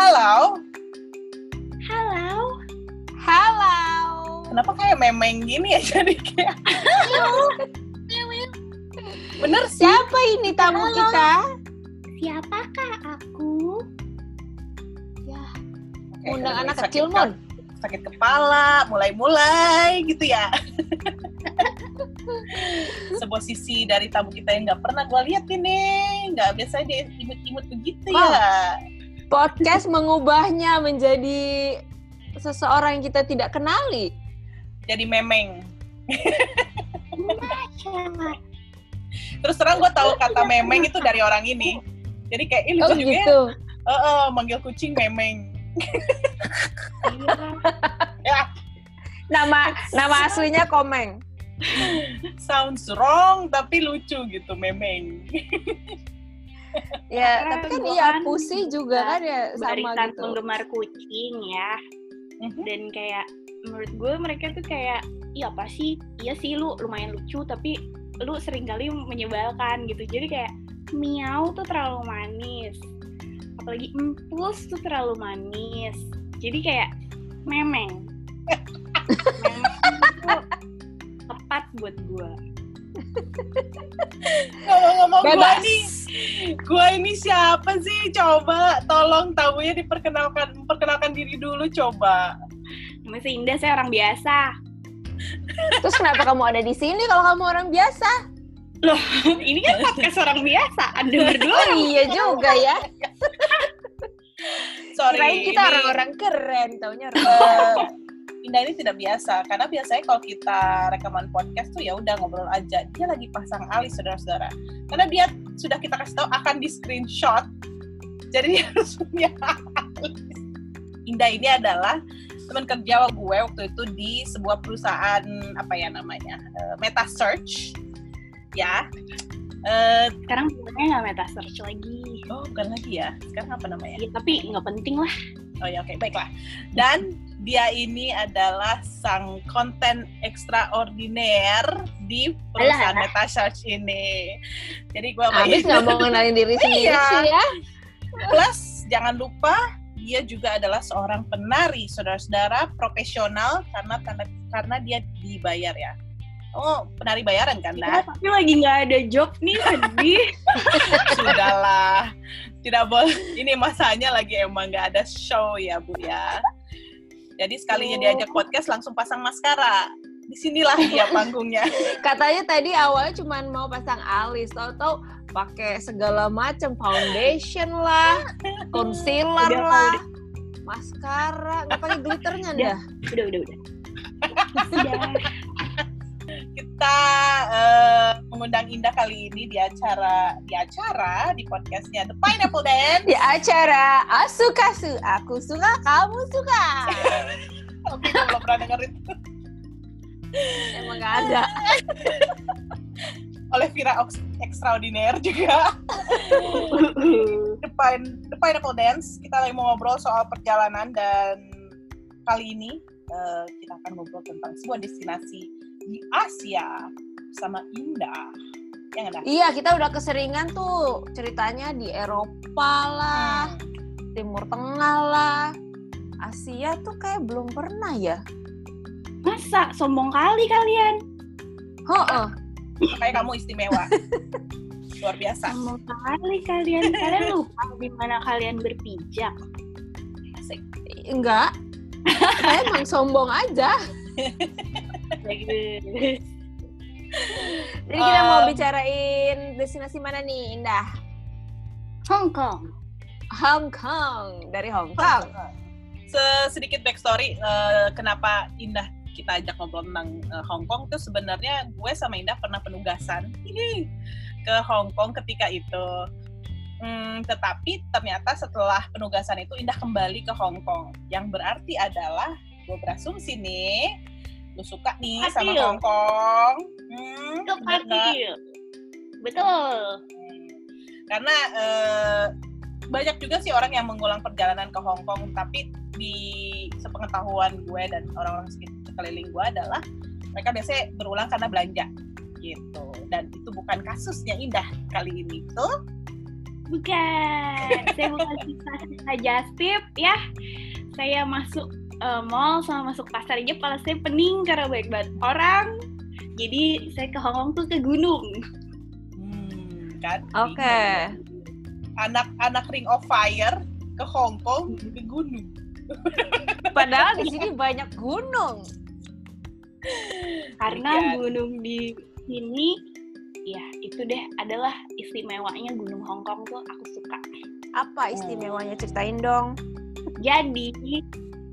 Halo. Halo. Halo. Kenapa kayak memeng gini ya jadi kayak Bener sih. Siapa ini tamu Halo. kita? Siapakah aku? Ya, Kayak undang anak sakit kecil, ke- Mon. Sakit kepala, mulai-mulai gitu ya. Sebuah sisi dari tamu kita yang nggak pernah gue lihat ini, nggak biasa dia imut-imut begitu Oh. ya. Podcast mengubahnya menjadi seseorang yang kita tidak kenali. Jadi memeng. Terus terang gue tahu kata memeng itu dari orang ini. Jadi kayak ini Oh lucu juga ya. gitu. Eh, eh, manggil kucing memeng. Ya, Nama nama aslinya Komeng. sounds wrong tapi lucu gitu memeng. Ya, tapi kan iya Pusi juga kan ya sama gitu. penggemar kucing ya. Mhm. Dan kayak menurut gue mereka tuh kayak iya apa sih? Iya sih lu lumayan lucu tapi lu sering kali menyebalkan gitu. Jadi kayak miau tuh terlalu manis. Apalagi empus tuh terlalu manis. Jadi kayak memeng. memeng tuh tepat buat gue. Ngomong-ngomong gue nih, gue ini siapa sih? Coba tolong tamunya diperkenalkan, perkenalkan diri dulu coba. Si Indah, saya orang biasa. Terus kenapa kamu ada di sini kalau kamu orang biasa? Ini kan podcast orang biasa. Anda berdua Oh iya juga ya. Sorry, Kirain kita ini, orang-orang keren, taunya orang. Indah ini tidak biasa karena biasanya kalau kita rekaman podcast tuh ya udah ngobrol aja. Dia lagi pasang alis saudara-saudara. Karena dia sudah kita kasih tahu akan di screenshot. Jadi dia harus punya alis. Indah ini adalah teman kerja gue waktu itu di sebuah perusahaan apa ya namanya eh, Meta Search ya. Eh, sekarang bilangnya nggak meta search lagi. oh bukan lagi ya. Sekarang apa namanya? Ya, tapi nggak penting lah. Oh ya oke baiklah. Dan dia ini adalah sang konten ekstraordiner di perusahaan Alah. Meta Search ini. Jadi gue Habis nggak mau kenalin diri sendiri Iya. sih ya. plus jangan lupa dia juga adalah seorang penari saudara-saudara profesional karena karena, karena dia dibayar ya. Oh penari bayaran kan lah? tapi lagi nggak ada job nih sedih. Sudahlah. Tidak boleh. Ini masanya lagi emang nggak ada show ya bu ya. Jadi sekalinya Oh. diajak podcast langsung pasang maskara. Di sinilah dia panggungnya. Katanya tadi awalnya cuma mau pasang alis, tahu-tahu pakai segala macam foundation lah, concealer Udah, lah, maskara, nggak pakai glitternya Udah. dah. udah udah udah. Sudah. Kita eh, mengundang Indah kali ini di acara di acara di podcastnya The Pineapple Dance. Di acara Asukasu, aku suka, kamu suka. Tapi gue belum pernah denger itu. Emang nggak ada. oleh Vira Ox- Extraordinaire juga. The, Pine- The Pineapple Dance. Kita lagi mau ngobrol soal perjalanan dan kali ini eh, kita akan ngobrol tentang sebuah destinasi di Asia bersama Indah. Yang ada. Iya, kita udah keseringan tuh ceritanya di Eropa lah, Timur Tengah lah, Asia tuh kayak belum pernah ya. Masa sombong kali kalian? Heeh. Kayak kamu istimewa. Luar biasa. Sombong kali kalian. Kalian lupa di mana kalian berpijak. Asik. Enggak. Saya emang sombong aja. Jadi kita mau Eh. bicarain destinasi mana nih, Indah? Hong Kong. Hong Kong. Dari Hong Kong. Se- sedikit backstory eh, kenapa Indah kita ajak ngobrol tentang eh, Hong Kong itu sebenarnya gue sama Indah pernah penugasan Hihi, ke Hong Kong ketika itu. Hmm, tetapi ternyata setelah penugasan itu Indah kembali ke Hong Kong. Yang berarti adalah gue berasumsi nih, lu suka nih sama Adil. Hong Kong. Hmm, Itu pasti. Betul. Hmm. Karena eh, banyak juga sih orang yang mengulang perjalanan ke Hong Kong, tapi di sepengetahuan gue dan orang-orang sekeliling gue adalah mereka biasanya berulang karena belanja gitu. Dan itu bukan kasusnya Indah kali ini, tuh. Bukan, saya bukan just tip ya. Saya masuk uh, mall sama masuk pasar aja kepala saya pening karena baik banget orang. Jadi saya ke Hongkong tuh ke gunung. Hmm, kan? Oke. Anak-anak Ring of Fire ke Hongkong ke gunung. Padahal di sini banyak gunung. Karena Iya. gunung di sini ya itu deh adalah istimewanya gunung Hongkong tuh aku suka. Apa istimewanya ceritain dong? Jadi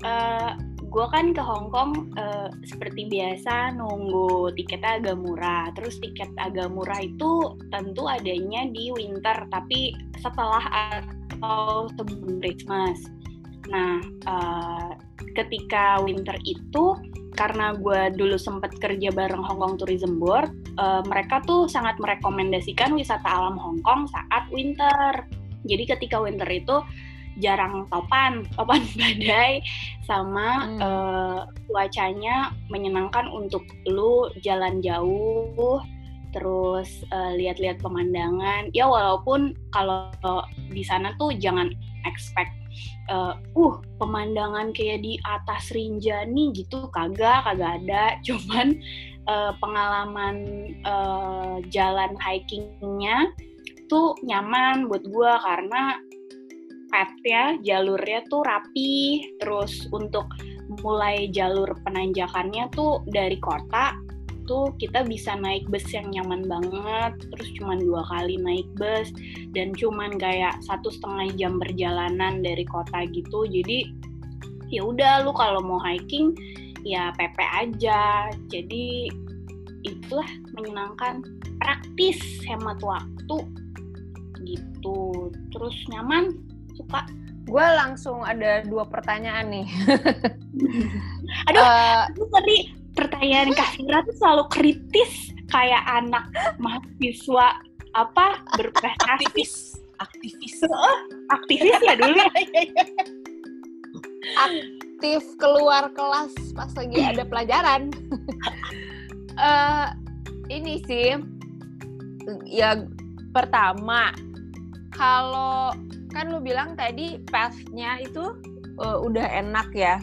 eh gue kan ke Hongkong eh, seperti biasa nunggu tiketnya agak murah. Terus tiket agak murah itu tentu adanya di winter, tapi setelah atau sebelum Christmas. Nah, eh, ketika winter itu karena gue dulu sempat kerja bareng Hong Kong Tourism Board, eh, mereka tuh sangat merekomendasikan wisata alam Hong Kong saat winter. Jadi ketika winter itu jarang topan, topan badai, sama Hmm. eh, cuacanya menyenangkan untuk lu jalan jauh, terus eh, lihat-lihat pemandangan. Ya walaupun kalau di sana tuh jangan expect eh, uh pemandangan kayak di atas Rinjani gitu kagak kagak ada cuman eh, pengalaman eh, jalan hikingnya tuh nyaman buat gua karena path-nya jalurnya tuh rapi. Terus untuk mulai jalur penanjakannya tuh dari kota tuh kita bisa naik bus yang nyaman banget. Terus cuman dua kali naik bus dan cuman kayak satu setengah jam perjalanan dari kota gitu. Jadi ya udah lu kalau mau hiking ya PP aja. Jadi itulah menyenangkan. Praktis hemat waktu gitu. Terus nyaman suka Gue langsung ada dua pertanyaan nih. Aduh. Eh, itu tadi pertanyaan Kak Fira tuh selalu kritis kayak anak mahasiswa apa berprestasi Aktivis. Aktivis. aktivis ya dulu ya aktif keluar kelas pas lagi ada pelajaran. Eh, ini sih, ya pertama kalau kan lu bilang tadi path-nya itu eh, udah enak ya,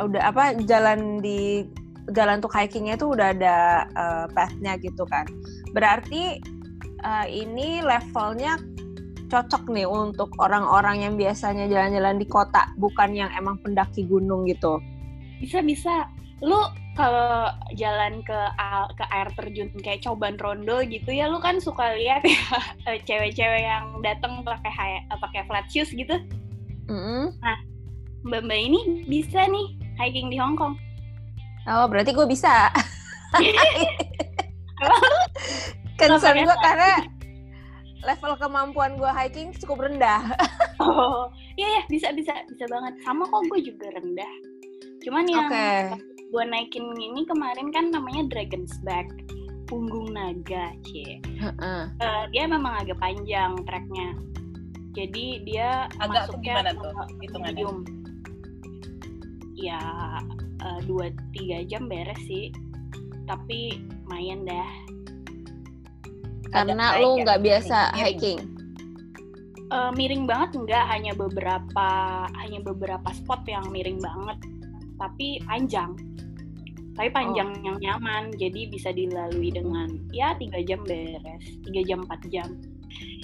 udah apa jalan di jalan untuk hikingnya itu udah ada eh, path-nya gitu kan. Berarti eh, ini levelnya cocok nih untuk orang-orang yang biasanya jalan-jalan di kota, bukan yang emang pendaki gunung gitu. bisa bisa lu kalau jalan ke ke air terjun kayak coban rondo gitu ya lu kan suka lihat ya eh, cewek-cewek yang datang pakai eh, pakai flat shoes gitu Mm-mm. mbak mbak ini bisa nih hiking di Hong Kong Oh, berarti gue bisa. Concern gue karena level kemampuan gue hiking cukup rendah. oh iya ya bisa bisa bisa banget sama kok gue juga rendah cuman yang Oke. Gue naikin ini kemarin kan namanya Dragon's Back punggung naga cie Heeh. Eh, dia memang agak panjang treknya jadi dia Agak tuh masuknya gimana ke tuh hitungannya? medium. ya eh, dua tiga jam beres sih tapi lumayan dah Karena lu ya, nggak biasa miring. hiking. Eh, miring banget enggak hanya beberapa hanya beberapa spot yang miring banget tapi panjang tapi panjang yang nyaman jadi bisa dilalui dengan ya tiga jam beres tiga jam empat jam.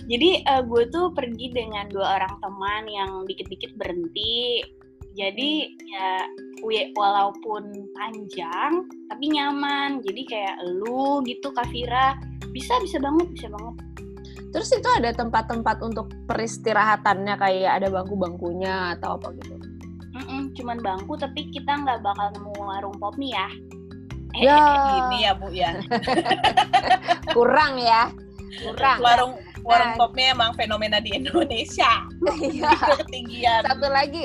Jadi gue tuh pergi dengan dua orang teman yang dikit-dikit berhenti. Jadi ya wi- walaupun panjang tapi nyaman. Jadi kayak lu gitu Kavira bisa bisa banget bisa banget. Terus itu ada tempat-tempat untuk peristirahatannya? Kayak ada bangku-bangkunya atau apa gitu. Mm-mm, cuman bangku tapi kita nggak bakal nemu warung pop mie ya. Ya. Ini ya Bu ya. Kurang ya. Kurang. Warung warung Nah. popnya emang fenomena di Indonesia. Iya. Itu ketinggian. satu lagi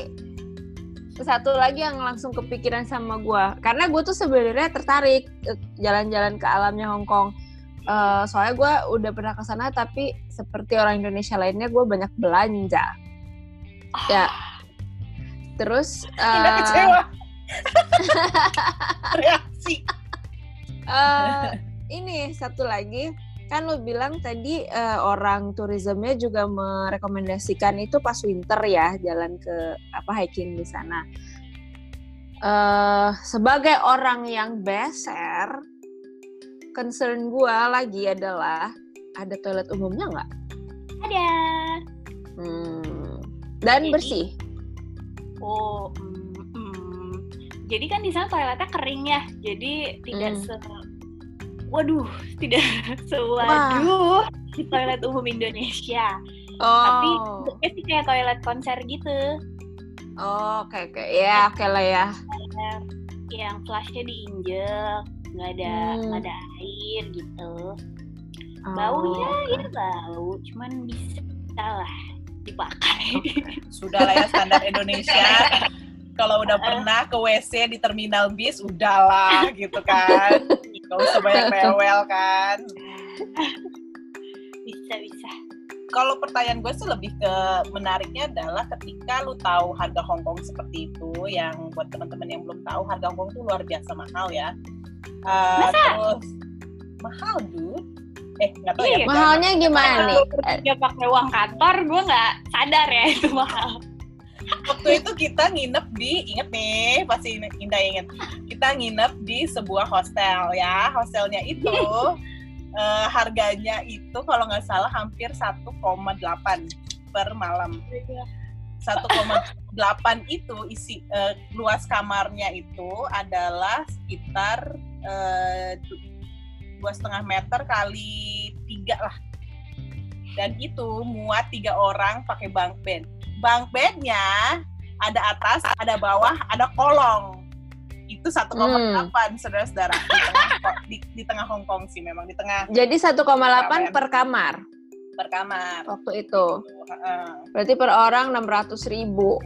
satu lagi yang langsung kepikiran sama gua karena gue tuh sebenarnya tertarik eh, jalan-jalan ke alamnya Hong Kong Eh, soalnya gue udah pernah ke sana tapi seperti orang Indonesia lainnya gue banyak belanja ya terus Tidak eh, kecewa. Reaksi. eh, ini satu lagi kan lo bilang tadi uh, orang turismenya juga merekomendasikan itu pas winter ya jalan ke apa hiking di sana. Uh, sebagai orang yang beser, concern gue lagi adalah ada toilet umumnya nggak? Ada. Hmm. Dan Jadi, bersih. Oh, mm, mm. jadi kan di sana toiletnya kering ya, jadi tidak hmm. se waduh tidak sewaduh toilet umum Indonesia. Oh. Tapi bentuknya sih kayak toilet konser gitu. Oh, oke okay, oke. Okay. Ya, oke okay lah ya. Yang flashnya diinjek, nggak ada hmm. nggak ada air gitu. Oh. Baunya ya bau, cuman bisa lah dipakai. Sudah lah ya standar Indonesia. Kalau udah pernah ke WC di terminal bis, udahlah gitu kan. Gak usah banyak rewel kan. Bisa, bisa. Kalau pertanyaan gue sih lebih ke menariknya adalah ketika lu tahu harga Hongkong seperti itu, yang buat teman-teman yang belum tahu harga Hongkong itu luar biasa mahal ya. Uh, terus mahal dude. Eh, nggak tahu ya, iya, ya. Mahalnya gimana nih? Dia pakai uang kantor, gue nggak sadar ya itu mahal. Waktu itu kita nginep di inget nih pasti Indah inget. Kita nginep di sebuah hostel ya. Hostelnya itu uh, harganya itu kalau nggak salah hampir 1,8 per malam. 1,8 itu isi uh, luas kamarnya itu adalah sekitar uh, dua setengah meter kali tiga lah dan itu muat tiga orang pakai bunk bed bunk bednya ada atas, ada bawah, ada kolong. Itu 1,8 hmm. saudara-saudara di tengah di, di tengah Hong Kong sih memang di tengah. Jadi 1,8 per kamar. Per kamar. Waktu itu. Berarti per orang 600 ribu.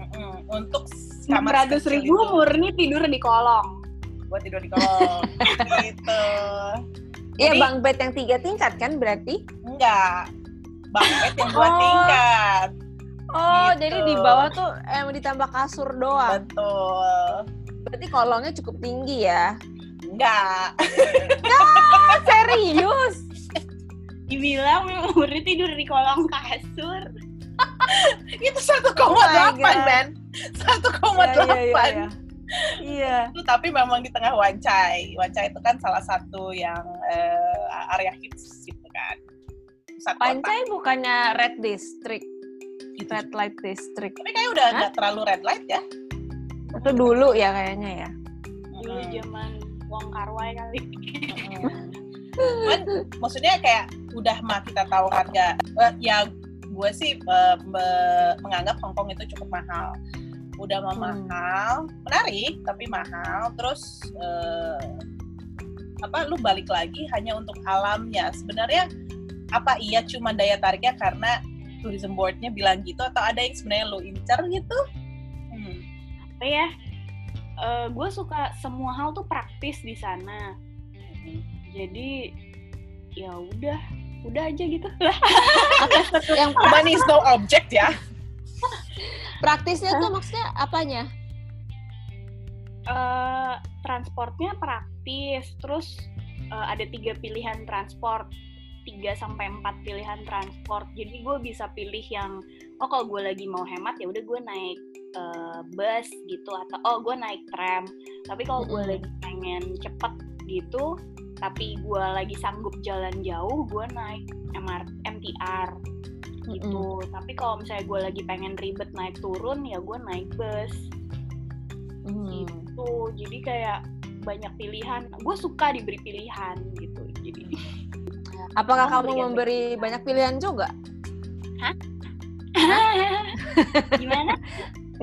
Untuk kamar 600 ribu itu. murni tidur di kolong. Buat tidur di kolong. gitu. Iya, bang bed yang tiga tingkat kan berarti? Enggak. Bang bed yang dua oh. tingkat Oh, gitu. jadi di bawah tuh emang ditambah kasur doang. Betul. Berarti kolongnya cukup tinggi ya? Enggak. Enggak, serius. Dibilang murid tidur di kolong kasur. itu 1,8 oh Ben. 1,8. Iya, iya, iya. Itu tapi memang di tengah Wancai. Wancai itu kan salah satu yang uh, area hits gitu kan. Wancai bukannya Red District gitu. red light district. Tapi kayak udah nggak terlalu red light ya? Atau dulu ya kayaknya ya? Dulu zaman Wong Kar Wai kali. Cuman maksudnya kayak udah mah kita tahu harga. Uh, ya gue sih uh, menganggap Hong Kong itu cukup mahal. Udah mah hmm. mahal, menarik tapi mahal. Terus uh, apa lu balik lagi hanya untuk alamnya. Sebenarnya apa iya cuma daya tariknya karena tourism boardnya bilang gitu atau ada yang sebenarnya lo incer gitu? Hmm. Apa ya? Uh, gue suka semua hal tuh praktis di sana. Hmm. Jadi ya udah, udah aja gitu. yang money is no object ya. Praktisnya tuh maksudnya apanya? Uh, transportnya praktis, terus uh, ada tiga pilihan transport 3 sampai 4 pilihan transport. Jadi gue bisa pilih yang oh kalau gue lagi mau hemat ya udah gue naik uh, bus gitu atau oh gue naik tram. Tapi kalau gue lagi pengen cepet gitu, tapi gue lagi sanggup jalan jauh, gue naik MR, MTR gitu. Mm -hmm. Tapi kalau misalnya gue lagi pengen ribet naik turun ya gue naik bus. Mm. Gitu. Jadi kayak banyak pilihan. Gue suka diberi pilihan gitu. Jadi Apakah kamu memberi banyak pilihan juga? Hah? gimana?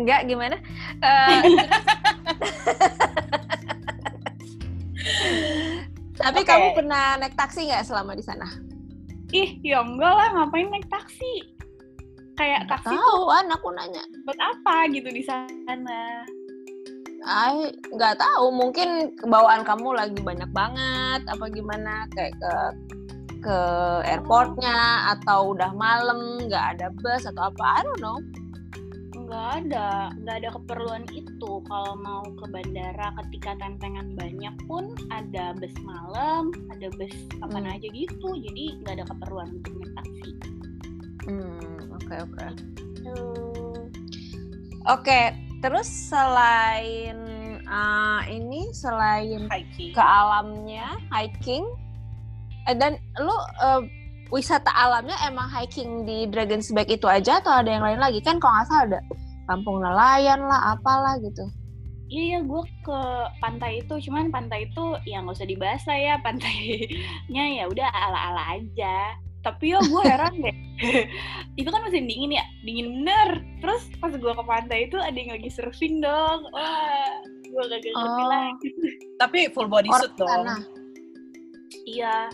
Enggak, gimana? Uh, Tapi okay. kamu pernah naik taksi nggak selama di sana? Ih, ya enggak lah, ngapain naik taksi? Kayak Nggak taksi tahu, tuh anakku nanya. Buat apa gitu di sana? Ay, nggak tahu, mungkin bawaan kamu lagi banyak banget, apa gimana? Kayak ke ke airportnya atau udah malam nggak ada bus atau apa I don't know nggak ada nggak ada keperluan itu kalau mau ke bandara ketika tantangan banyak pun ada bus malam ada bus kapan Hmm. aja gitu jadi nggak ada keperluan untuk naik taksi Hmm, oke oke. Tuh. Oke, terus selain uh, ini selain hiking. ke alamnya hiking eh, dan lu uh, wisata alamnya emang hiking di Dragon's Back itu aja atau ada yang lain lagi kan kalau nggak salah ada kampung nelayan lah apalah gitu Iya, iya, gue ke pantai itu, cuman pantai itu ya nggak usah dibahas lah ya, pantainya ya udah ala-ala aja. Tapi ya gue heran deh, itu kan musim dingin ya, dingin bener. Terus pas gue ke pantai itu ada yang lagi surfing dong, wah, gue gak ngerti Oh. lagi. Tapi full body suit dong. Iya,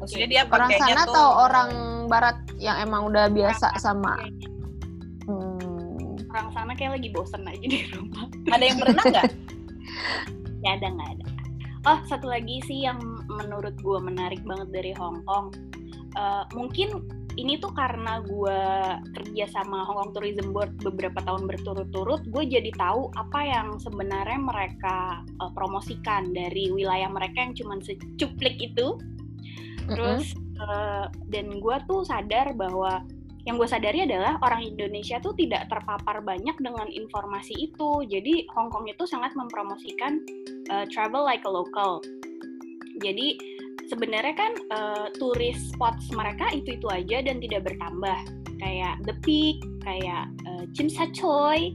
Maksudnya dia orang sana tuh atau orang barat yang emang udah biasa Orang sama hmm, orang sana kayak lagi bosen aja di rumah. ada yang berenang nggak? Nggak ada, nggak ada. Oh, satu lagi sih yang menurut gue menarik banget dari Hong Kong. Eh, mungkin ini tuh karena gue kerja sama Hong Kong Tourism Board beberapa tahun berturut-turut, gue jadi tahu apa yang sebenarnya mereka eh, promosikan dari wilayah mereka yang cuma secuplik itu. Terus eh, dan gue tuh sadar bahwa yang gue sadari adalah orang Indonesia tuh tidak terpapar banyak dengan informasi itu. Jadi Hong Kong itu sangat mempromosikan eh, travel like a local. Jadi sebenarnya kan eh, turis spots mereka itu itu aja dan tidak bertambah. Kayak The Peak, kayak eh, Chim Sa Choi,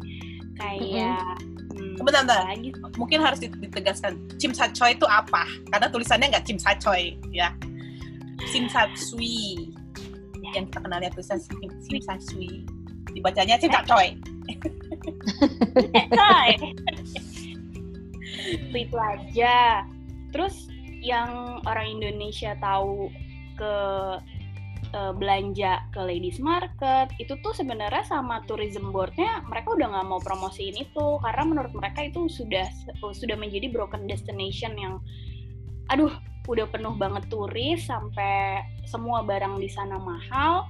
kayak hmm, Bentar, bentar. apa lagi Mungkin harus ditegaskan. Chim Sa Choi itu apa? Karena tulisannya nggak Chim Sa Choi, ya. Sim Sa Sui. Yang kita kenal ya tulisan Sim, Sim Sa Sui. Dibacanya Sim Sa Choi. Coy. itu aja terus yang orang Indonesia tahu ke eh, belanja ke ladies market itu tuh sebenarnya sama tourism boardnya mereka udah nggak mau promosiin itu karena menurut mereka itu sudah sudah menjadi broken destination yang aduh udah penuh banget turis sampai semua barang di sana mahal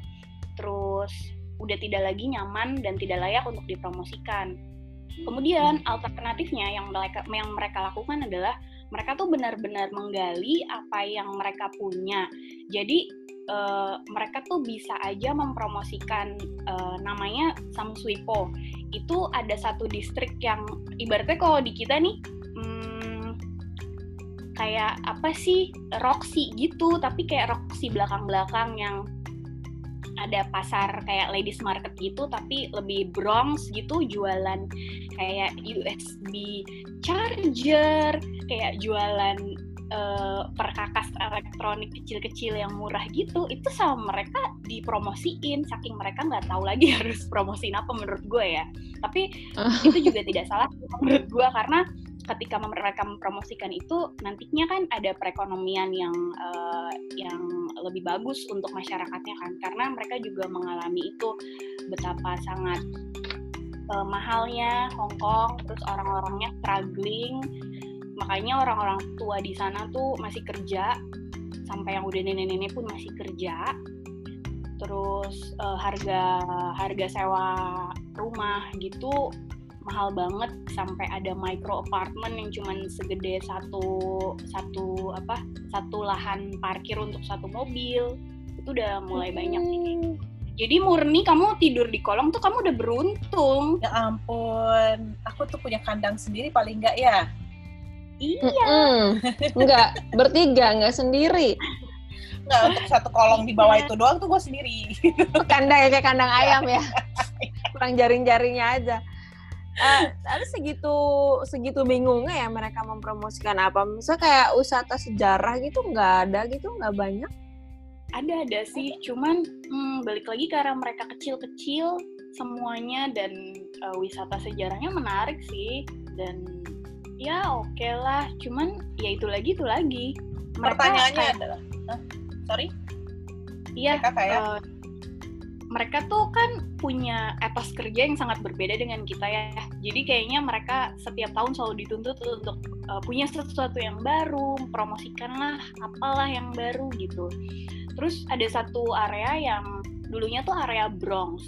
terus udah tidak lagi nyaman dan tidak layak untuk dipromosikan. Kemudian alternatifnya yang mereka yang mereka lakukan adalah mereka tuh benar-benar menggali apa yang mereka punya. Jadi eh, mereka tuh bisa aja mempromosikan eh, namanya Samsuipo. Itu ada satu distrik yang ibaratnya kalau di kita nih hmm, kayak apa sih Roxy gitu, tapi kayak Roxy belakang-belakang yang ada pasar kayak ladies market gitu tapi lebih Bronx gitu jualan kayak USB charger kayak jualan eh, perkakas elektronik kecil-kecil yang murah gitu itu sama mereka dipromosiin. Saking mereka nggak tahu lagi harus promosiin apa menurut gue ya. Tapi itu juga tidak salah menurut gue karena ketika mereka mempromosikan itu nantinya kan ada perekonomian yang eh, yang lebih bagus untuk masyarakatnya kan. Karena mereka juga mengalami itu betapa sangat eh, mahalnya Hong Kong terus orang-orangnya struggling makanya orang-orang tua di sana tuh masih kerja sampai yang udah nenek-nenek pun masih kerja terus eh, harga harga sewa rumah gitu mahal banget sampai ada micro apartment yang cuman segede satu satu apa satu lahan parkir untuk satu mobil itu udah mulai banyak nih. Jadi murni kamu tidur di kolong tuh kamu udah beruntung. Ya ampun, aku tuh punya kandang sendiri paling nggak ya. Iya. Mm-mm. Enggak, bertiga, enggak sendiri. Nggak untuk satu kolong di bawah itu doang tuh gue sendiri. Kandang kayak kandang ayam ya. Kurang jaring-jaringnya aja. Eh, tapi segitu segitu bingungnya ya mereka mempromosikan apa? Misalnya kayak wisata sejarah gitu nggak ada gitu, nggak banyak. Ada ada sih, cuman hmm, balik lagi karena mereka kecil-kecil semuanya dan eh, wisata sejarahnya menarik sih dan ya oke lah. Cuman ya itu lagi itu lagi. Mereka Pertanyaannya kayak- adalah, Hah? sorry, Iya, mereka kayak eh, mereka tuh kan punya etos kerja yang sangat berbeda dengan kita ya. Jadi kayaknya mereka setiap tahun selalu dituntut untuk eh, punya sesuatu yang baru, promosikanlah apalah yang baru gitu. Terus ada satu area yang dulunya tuh area Bronx.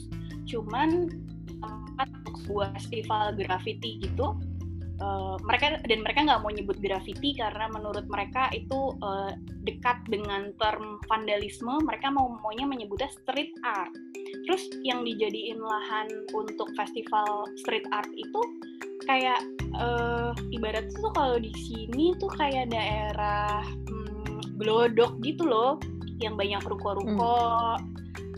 Cuman tempat sebuah festival graffiti gitu Uh, mereka dan mereka nggak mau nyebut graffiti karena menurut mereka itu uh, dekat dengan term vandalisme mereka mau maunya menyebutnya street art. Terus yang dijadiin lahan untuk festival street art itu kayak uh, ibarat tuh kalau di sini tuh kayak daerah hmm, glodok gitu loh yang banyak ruko-ruko. Hmm.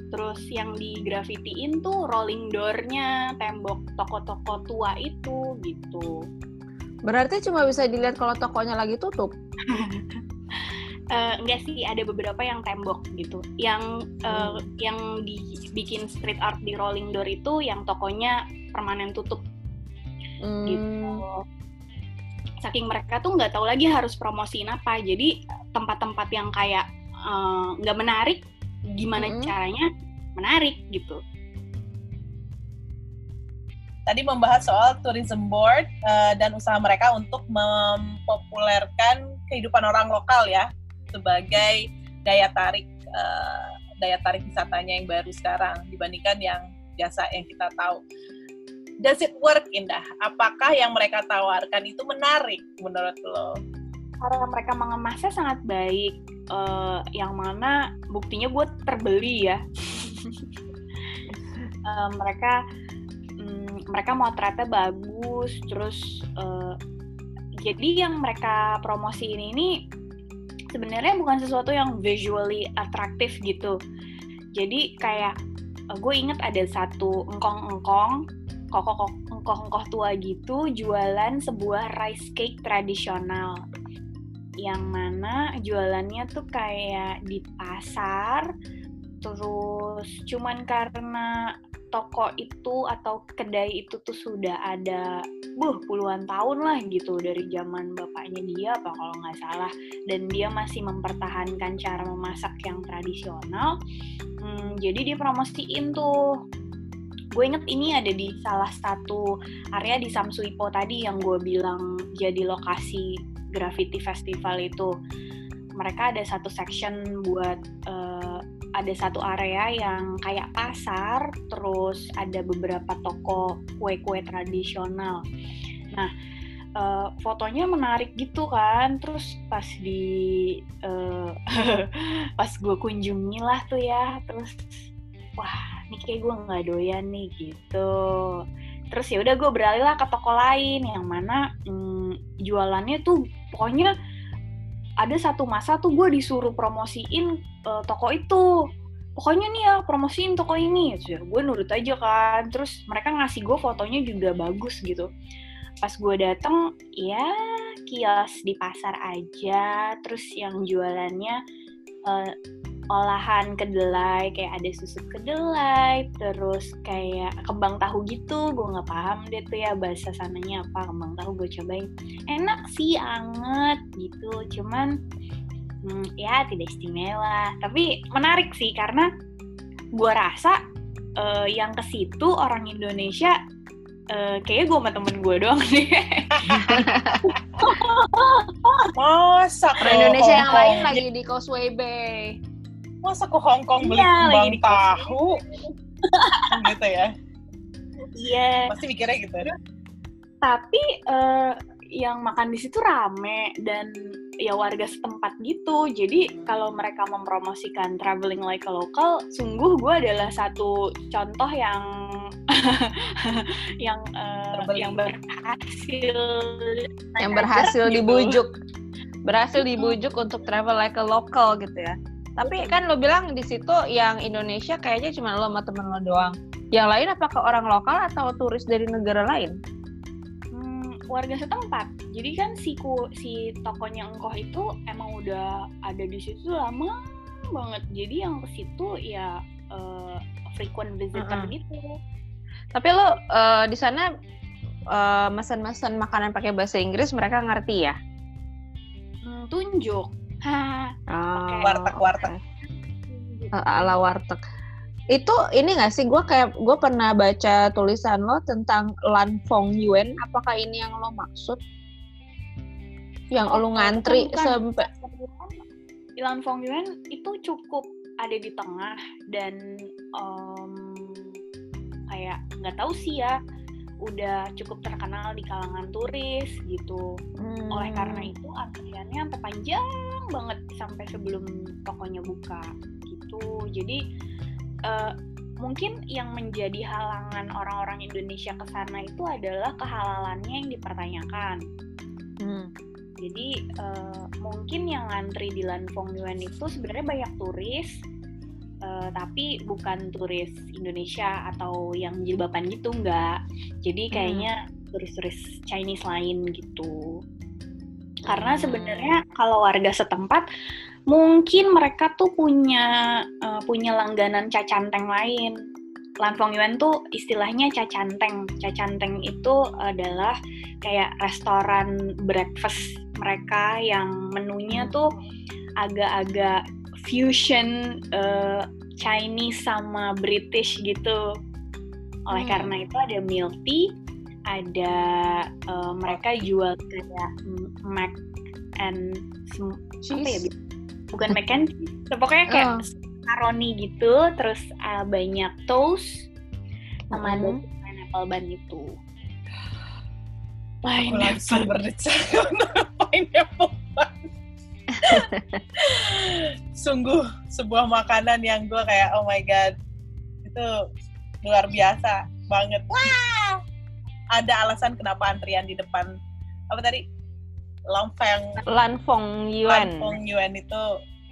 Terus yang di grafitiin tuh rolling door-nya tembok toko-toko tua itu gitu Berarti cuma bisa dilihat kalau tokonya lagi tutup. uh, enggak sih, ada beberapa yang tembok gitu. Yang uh, hmm. yang dibikin street art di Rolling Door itu yang tokonya permanen tutup. Hmm. Gitu. Saking mereka tuh nggak tahu lagi harus promosiin apa. Jadi tempat-tempat yang kayak nggak uh, menarik, gimana hmm. caranya menarik gitu tadi membahas soal tourism board uh, dan usaha mereka untuk mempopulerkan kehidupan orang lokal ya sebagai daya tarik uh, daya tarik wisatanya yang baru sekarang dibandingkan yang biasa yang kita tahu. Does it work, Indah? Apakah yang mereka tawarkan itu menarik menurut lo? Cara mereka mengemasnya sangat baik. Uh, yang mana buktinya gue terbeli ya. uh, mereka mereka motretnya bagus terus uh, jadi yang mereka promosiin ini sebenarnya bukan sesuatu yang visually atraktif gitu. Jadi kayak uh, gue inget ada satu engkong-engkong kok engkong-engkong tua gitu jualan sebuah rice cake tradisional. Yang mana jualannya tuh kayak di pasar terus cuman karena toko itu atau kedai itu tuh sudah ada buh puluhan tahun lah gitu dari zaman bapaknya dia apa kalau nggak salah. Dan dia masih mempertahankan cara memasak yang tradisional. Hmm, jadi dia promosiin tuh. Gue inget ini ada di salah satu area di Samsuipo tadi yang gue bilang jadi lokasi graffiti festival itu. Mereka ada satu section buat uh, ada satu area yang kayak pasar, terus ada beberapa toko kue-kue tradisional. Nah, uh, fotonya menarik gitu kan, terus pas di uh, pas gue kunjungi lah tuh ya, terus wah ini kayak gue nggak doyan nih gitu. Terus ya udah gue beralih lah ke toko lain yang mana hmm, jualannya tuh pokoknya ada satu masa tuh gue disuruh promosiin uh, toko itu. Pokoknya nih ya promosiin toko ini. Ya gue nurut aja kan. Terus mereka ngasih gue fotonya juga bagus gitu. Pas gue dateng ya kios di pasar aja. Terus yang jualannya uh, olahan kedelai kayak ada susu kedelai terus kayak kembang tahu gitu. Gue nggak paham deh tuh ya bahasa sananya apa kembang tahu gue cobain. Enak sih anget gitu. Cuman hmm, ya tidak istimewa. Tapi menarik sih karena gue rasa uh, yang ke situ orang Indonesia uh, kayaknya gue sama temen gue doang nih. Masa Orang Indonesia yang lain lagi di Causeway Bay. Masa ke Hong Kong beli iya, kembang tahu? Gitu ya. Iya. Pasti mikirnya gitu. Ya tapi uh, yang makan di situ rame dan ya warga setempat gitu. Jadi kalau mereka mempromosikan traveling like a local, sungguh gue adalah satu contoh yang yang uh, yang berhasil yang berhasil gitu. dibujuk berhasil dibujuk untuk travel like a local gitu ya. Tapi kan lo bilang di situ yang Indonesia kayaknya cuma lo sama temen lo doang. Yang lain apakah orang lokal atau turis dari negara lain? Hmm, warga setempat. Jadi kan si ku, si tokonya engkoh itu emang udah ada di situ lama banget. Jadi yang ke situ ya uh, frequent visitor uh -huh. gitu. Tapi lo uh, di sana uh, mesen-mesen makanan pakai bahasa Inggris mereka ngerti ya? Hmm, tunjuk oh, warteg-warteg. Okay. Ala warteg. Itu ini gak sih? Gue kayak gue pernah baca tulisan lo tentang Lan Fong Yuen. Apakah ini yang lo maksud? Yang oh, lo ngantri sampai Lan Fong Yuen itu cukup ada di tengah dan um, kayak nggak tahu sih ya udah cukup terkenal di kalangan turis gitu. Hmm. Oleh karena itu antriannya sampai panjang banget sampai sebelum tokonya buka gitu. Jadi uh, mungkin yang menjadi halangan orang-orang Indonesia ke sana itu adalah kehalalannya yang dipertanyakan. Hmm. Jadi uh, mungkin yang ngantri di Lanfong Yuan itu sebenarnya banyak turis, uh, tapi bukan turis Indonesia atau yang jilbaban gitu enggak. Jadi hmm. kayaknya turis-turis Chinese lain gitu. Karena hmm. sebenarnya kalau warga setempat mungkin mereka tuh punya uh, punya langganan cacanteng lain. Lanfong Yuan tuh istilahnya cacanteng. Cacanteng itu adalah kayak restoran breakfast mereka yang menunya tuh agak-agak fusion uh, Chinese sama British gitu. Oleh hmm. karena itu ada milk tea, ada uh, mereka jual kayak mac and apa ya bukan cheese pokoknya kayak oh. macaroni gitu terus uh, banyak toast sama ada hmm. pineapple bun itu. Pineapple. berdecak pineapple bun. Sungguh sebuah makanan yang gue kayak oh my god itu luar biasa banget. Wah! Ada alasan kenapa antrian di depan. Apa tadi Longfeng Lanfong Yuan. Lanfong Yuan itu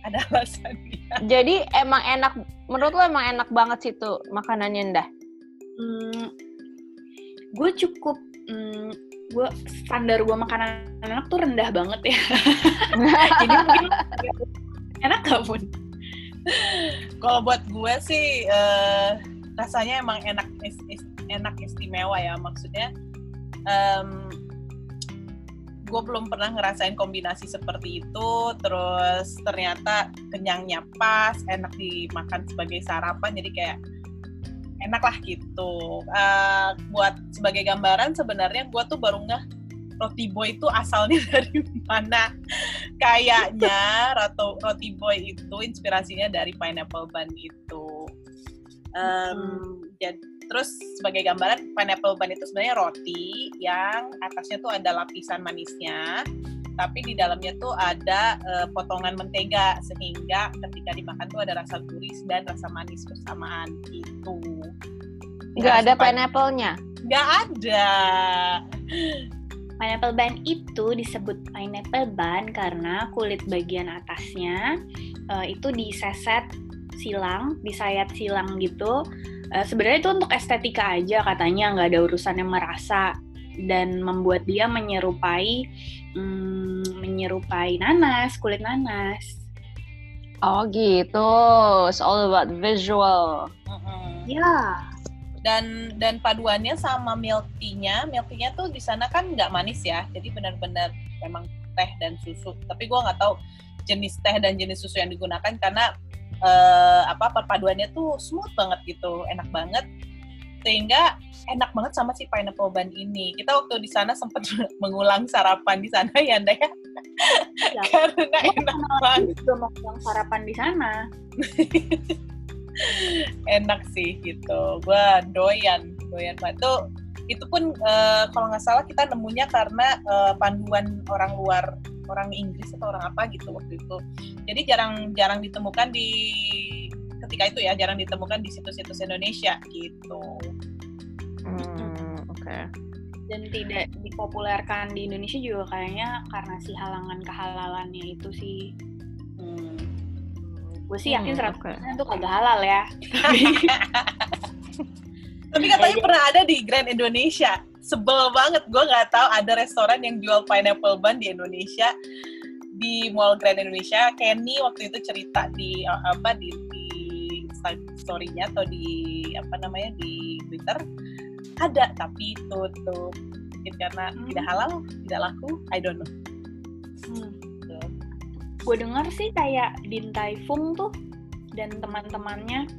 ada alasannya jadi emang enak menurut lo emang enak banget sih tuh makanannya ndah hmm, gue cukup hmm, gue standar gue makanan enak tuh rendah banget ya. Jadi mungkin enak gak pun kalau buat gue sih uh, rasanya emang enak is, is, enak istimewa ya maksudnya. Um, gue belum pernah ngerasain kombinasi seperti itu. Terus ternyata kenyangnya pas enak dimakan sebagai sarapan jadi kayak enak lah gitu. Uh, buat sebagai gambaran sebenarnya gue tuh baru nggak roti boy itu asalnya dari mana. Kayaknya roti roti boy itu inspirasinya dari pineapple bun itu um, hmm. jadi terus sebagai gambaran pineapple bun itu sebenarnya roti yang atasnya tuh ada lapisan manisnya tapi di dalamnya tuh ada uh, potongan mentega sehingga ketika dimakan tuh ada rasa gurih dan rasa manis bersamaan gitu. Nggak ada pineapple-nya? Nggak ada. Pineapple bun itu disebut pineapple bun karena kulit bagian atasnya uh, itu diseset silang, disayat silang gitu. Uh, Sebenarnya itu untuk estetika aja katanya nggak ada urusannya merasa dan membuat dia menyerupai hmm, menyerupai nanas, kulit nanas. Oh gitu, it's all about visual. Mm-hmm. Ya. Dan dan paduannya sama milk tea-nya, milk tea-nya tuh di sana kan nggak manis ya, jadi benar-benar memang teh dan susu. Tapi gue nggak tahu jenis teh dan jenis susu yang digunakan karena uh, apa perpaduannya tuh smooth banget gitu, enak banget sehingga enak banget sama si pineapple bun ini. Kita waktu di sana sempat mengulang sarapan di sana ya, Anda ya. ya. Karena enak banget. Mengulang sarapan di sana. enak sih gitu. Gua doyan, doyan banget. Tuh itu pun uh, kalau nggak salah kita nemunya karena uh, panduan orang luar orang Inggris atau orang apa gitu waktu itu. Jadi jarang jarang ditemukan di ketika itu ya jarang ditemukan di situs-situs Indonesia gitu. Hmm, oke. Okay. Dan tidak dipopulerkan di Indonesia juga kayaknya karena si halangan kehalalannya itu sih. Hmm. Gue sih yakin hmm, okay. itu kagak halal ya. Tapi katanya pernah ada di Grand Indonesia. Sebel banget, gue nggak tahu ada restoran yang jual pineapple bun di Indonesia di Mall Grand Indonesia. Kenny waktu itu cerita di apa di story-nya atau di apa namanya di Twitter ada tapi tutup mungkin karena hmm. tidak halal tidak laku I don't know hmm. so. gue dengar sih kayak Din Tai Fung tuh dan teman-temannya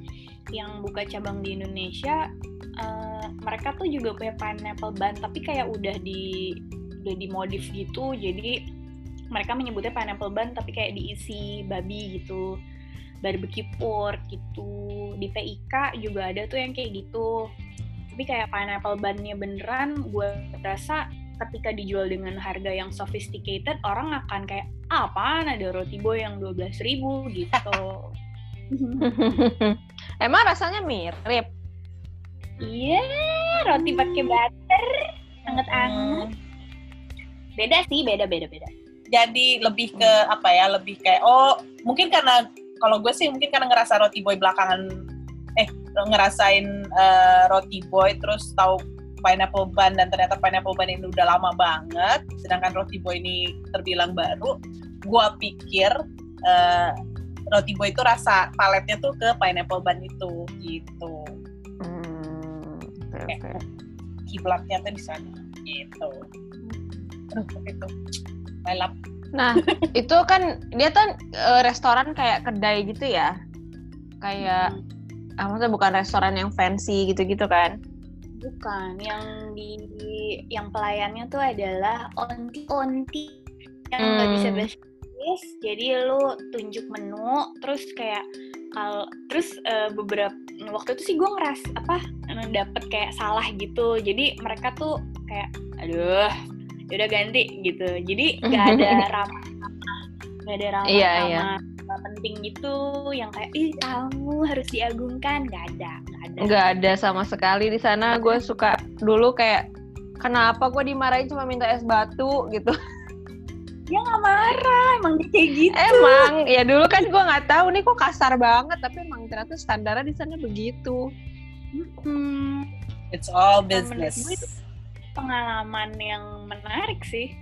yang buka cabang di Indonesia uh, mereka tuh juga punya pineapple bun tapi kayak udah di udah dimodif gitu. Jadi mereka menyebutnya pineapple bun tapi kayak diisi babi gitu. Barbecue pork gitu. Di PIK juga ada tuh yang kayak gitu. Tapi kayak pineapple bun-nya beneran gue rasa ketika dijual dengan harga yang sophisticated orang akan kayak ah, apaan ada roti boy yang dua belas ribu? gitu. Emang rasanya mirip? Iya roti pakai butter. Anget-anget beda sih beda beda beda. Jadi lebih ke apa ya? Lebih kayak oh mungkin karena kalau gue sih mungkin karena ngerasa roti boy belakangan eh ngerasain eh, roti boy terus tahu pineapple bun dan ternyata pineapple bun ini udah lama banget sedangkan roti boy ini terbilang baru gue pikir eh, roti boy itu rasa paletnya tuh ke pineapple bun itu gitu Hmm, oke, oke. kiblatnya tuh di sana gitu Aduh, itu love Nah, itu kan dia kan eh, restoran kayak kedai gitu ya. Kayak ah, maksudnya bukan restoran yang fancy gitu-gitu kan. bukan yang di yang pelayannya tuh adalah onti-onti yang nggak Hmm. bisa bahasa Inggris jadi lu tunjuk menu terus kayak kalau terus eh, beberapa waktu itu sih gue ngeras apa dapet kayak salah gitu jadi mereka tuh kayak aduh udah ganti gitu jadi nggak ada ramah-ramah nggak ada ramah-ramah Iya, iya. penting gitu yang kayak ih kamu harus diagungkan nggak ada nggak ada Nggak ada sama sekali di sana. Gue suka dulu kayak kenapa gue dimarahin cuma minta es batu gitu. dia nggak marah emang dia kayak gitu Emang ya dulu kan gue nggak tahu nih kok kasar banget tapi emang ternyata standarnya di sana begitu. Hmm, it's all menurut business itu pengalaman yang menarik sih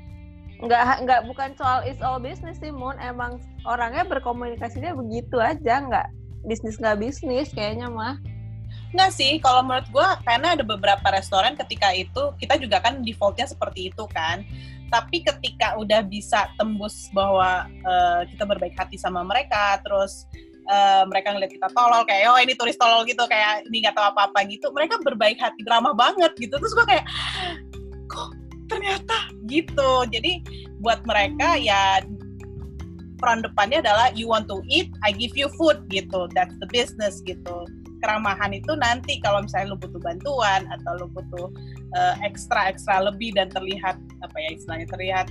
Nggak nggak bukan soal is all business sih Moon. Emang orangnya berkomunikasinya begitu aja nggak bisnis nggak bisnis kayaknya mah. Nggak sih, kalau menurut gue karena ada beberapa restoran ketika itu kita juga kan defaultnya seperti itu kan. Tapi ketika udah bisa tembus bahwa eh, kita berbaik hati sama mereka, terus eh, mereka ngeliat kita tolol kayak oh ini turis tolol gitu kayak ini nggak tahu apa-apa gitu, mereka berbaik hati ramah banget gitu. Terus gue kayak kok ternyata gitu. Jadi buat mereka ya peran depannya adalah you want to eat, I give you food gitu. That's the business gitu keramahan itu nanti kalau misalnya lu butuh bantuan atau lu butuh eh, ekstra ekstra lebih dan terlihat apa ya istilahnya terlihat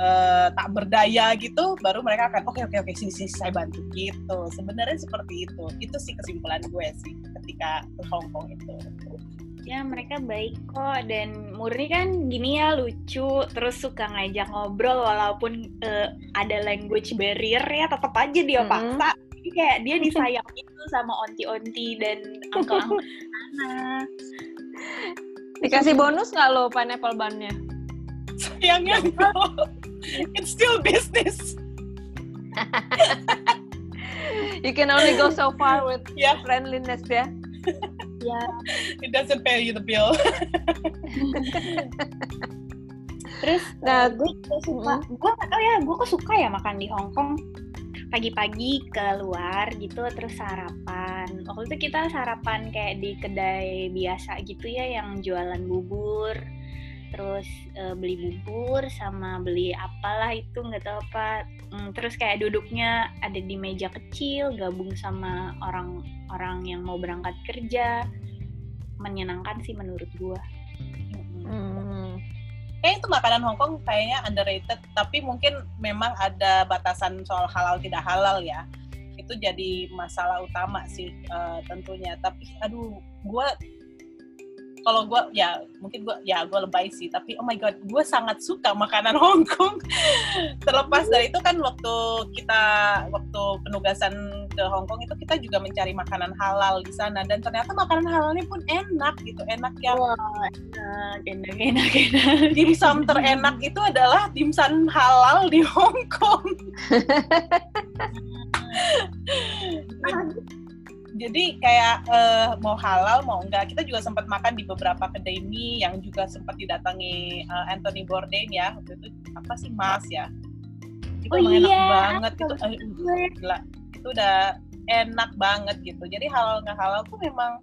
eh, tak berdaya gitu baru mereka akan oke oke oke sini sini saya bantu gitu. Sebenarnya seperti itu. Itu sih kesimpulan gue sih ketika ke Hong Kong itu. Ya mereka baik kok. Dan Murni kan gini ya lucu. Terus suka ngajak ngobrol walaupun eh, ada language barrier ya tetap aja dia Mm-mm. paksa. Jadi kayak dia disayang gitu sama onti-onti dan angkel-angkel sana Dikasih bonus nggak lo pineapple bun-nya? sayangnya it's still business. You can only go so far with Yeah. friendliness ya. ya. It doesn't pay you the bill. Terus Nah, gue juga suka gue gak tau ya gue kok suka ya makan di Hong Kong pagi-pagi keluar gitu terus sarapan. Waktu itu kita sarapan kayak di kedai biasa gitu ya yang jualan bubur. Terus eh, beli bubur sama beli apalah itu nggak tahu apa. Hmm, terus kayak duduknya ada di meja kecil gabung sama orang-orang yang mau berangkat kerja. Menyenangkan sih menurut gua. Hmm. Kayaknya itu makanan Hong Kong kayaknya underrated, tapi mungkin memang ada batasan soal halal tidak halal ya. Itu jadi masalah utama sih eh, tentunya. Tapi aduh, gue kalau gue ya mungkin gue ya gue lebay sih. Tapi oh my god, gue sangat suka makanan Hong Kong. Terlepas dari itu kan waktu kita waktu penugasan ke Hong Kong itu kita juga mencari makanan halal di sana dan ternyata makanan halalnya pun enak gitu, enak yang wah enak enak enak enak dimsum terenak itu adalah dimsum halal di Hong Kong. Jadi kayak eh, mau halal mau enggak, kita juga sempat makan di beberapa kedai mie yang juga sempat didatangi eh, Anthony Bourdain ya. Waktu itu apa sih Mas ya? Itu Oh enak iya, banget itu. eh, gila. Itu udah enak banget gitu. Jadi halal nggak halal tuh memang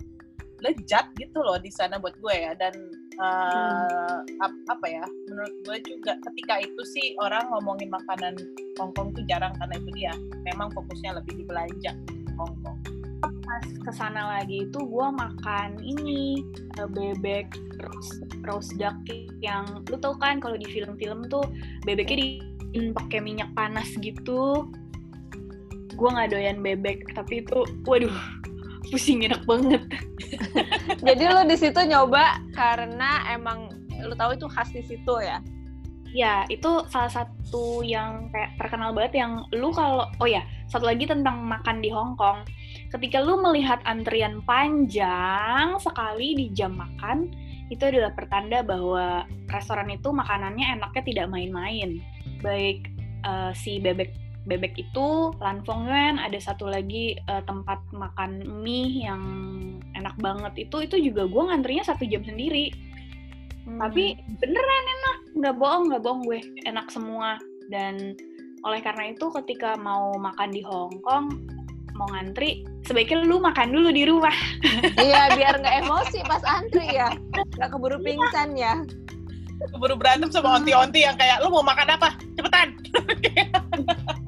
lejat gitu loh di sana buat gue ya. Dan eh, ap- apa ya menurut gue juga ketika itu sih orang ngomongin makanan Hongkong tuh jarang karena itu dia memang fokusnya lebih di belanja Hongkong pas ke sana lagi itu gue makan ini uh, bebek roast roast duck yang lu tau kan kalau di film-film tuh bebeknya di pakai minyak panas gitu gue nggak doyan bebek tapi itu waduh pusing enak banget. Jadi lu di situ nyoba karena emang lu tahu itu khas di situ ya? Ya itu salah satu yang kayak terkenal banget yang lu kalau oh ya satu lagi tentang makan di Hong Kong. Ketika lu melihat antrian panjang sekali di jam makan itu adalah pertanda bahwa restoran itu makanannya enaknya tidak main-main. Baik uh, si bebek bebek itu Lan Fong Yuan ada satu lagi uh, tempat makan mie yang enak banget. Itu itu juga gue ngantrinya satu jam sendiri. Hmm. tapi beneran enak. Nggak bohong nggak bohong gue. Enak semua. Dan oleh karena itu ketika mau makan di Hong Kong mau ngantri sebaiknya lu makan dulu di rumah. Iya biar nggak emosi pas antri ya. Nggak keburu pingsan ya. Keburu berantem sama onti-onti yang kayak lu mau makan apa? Cepetan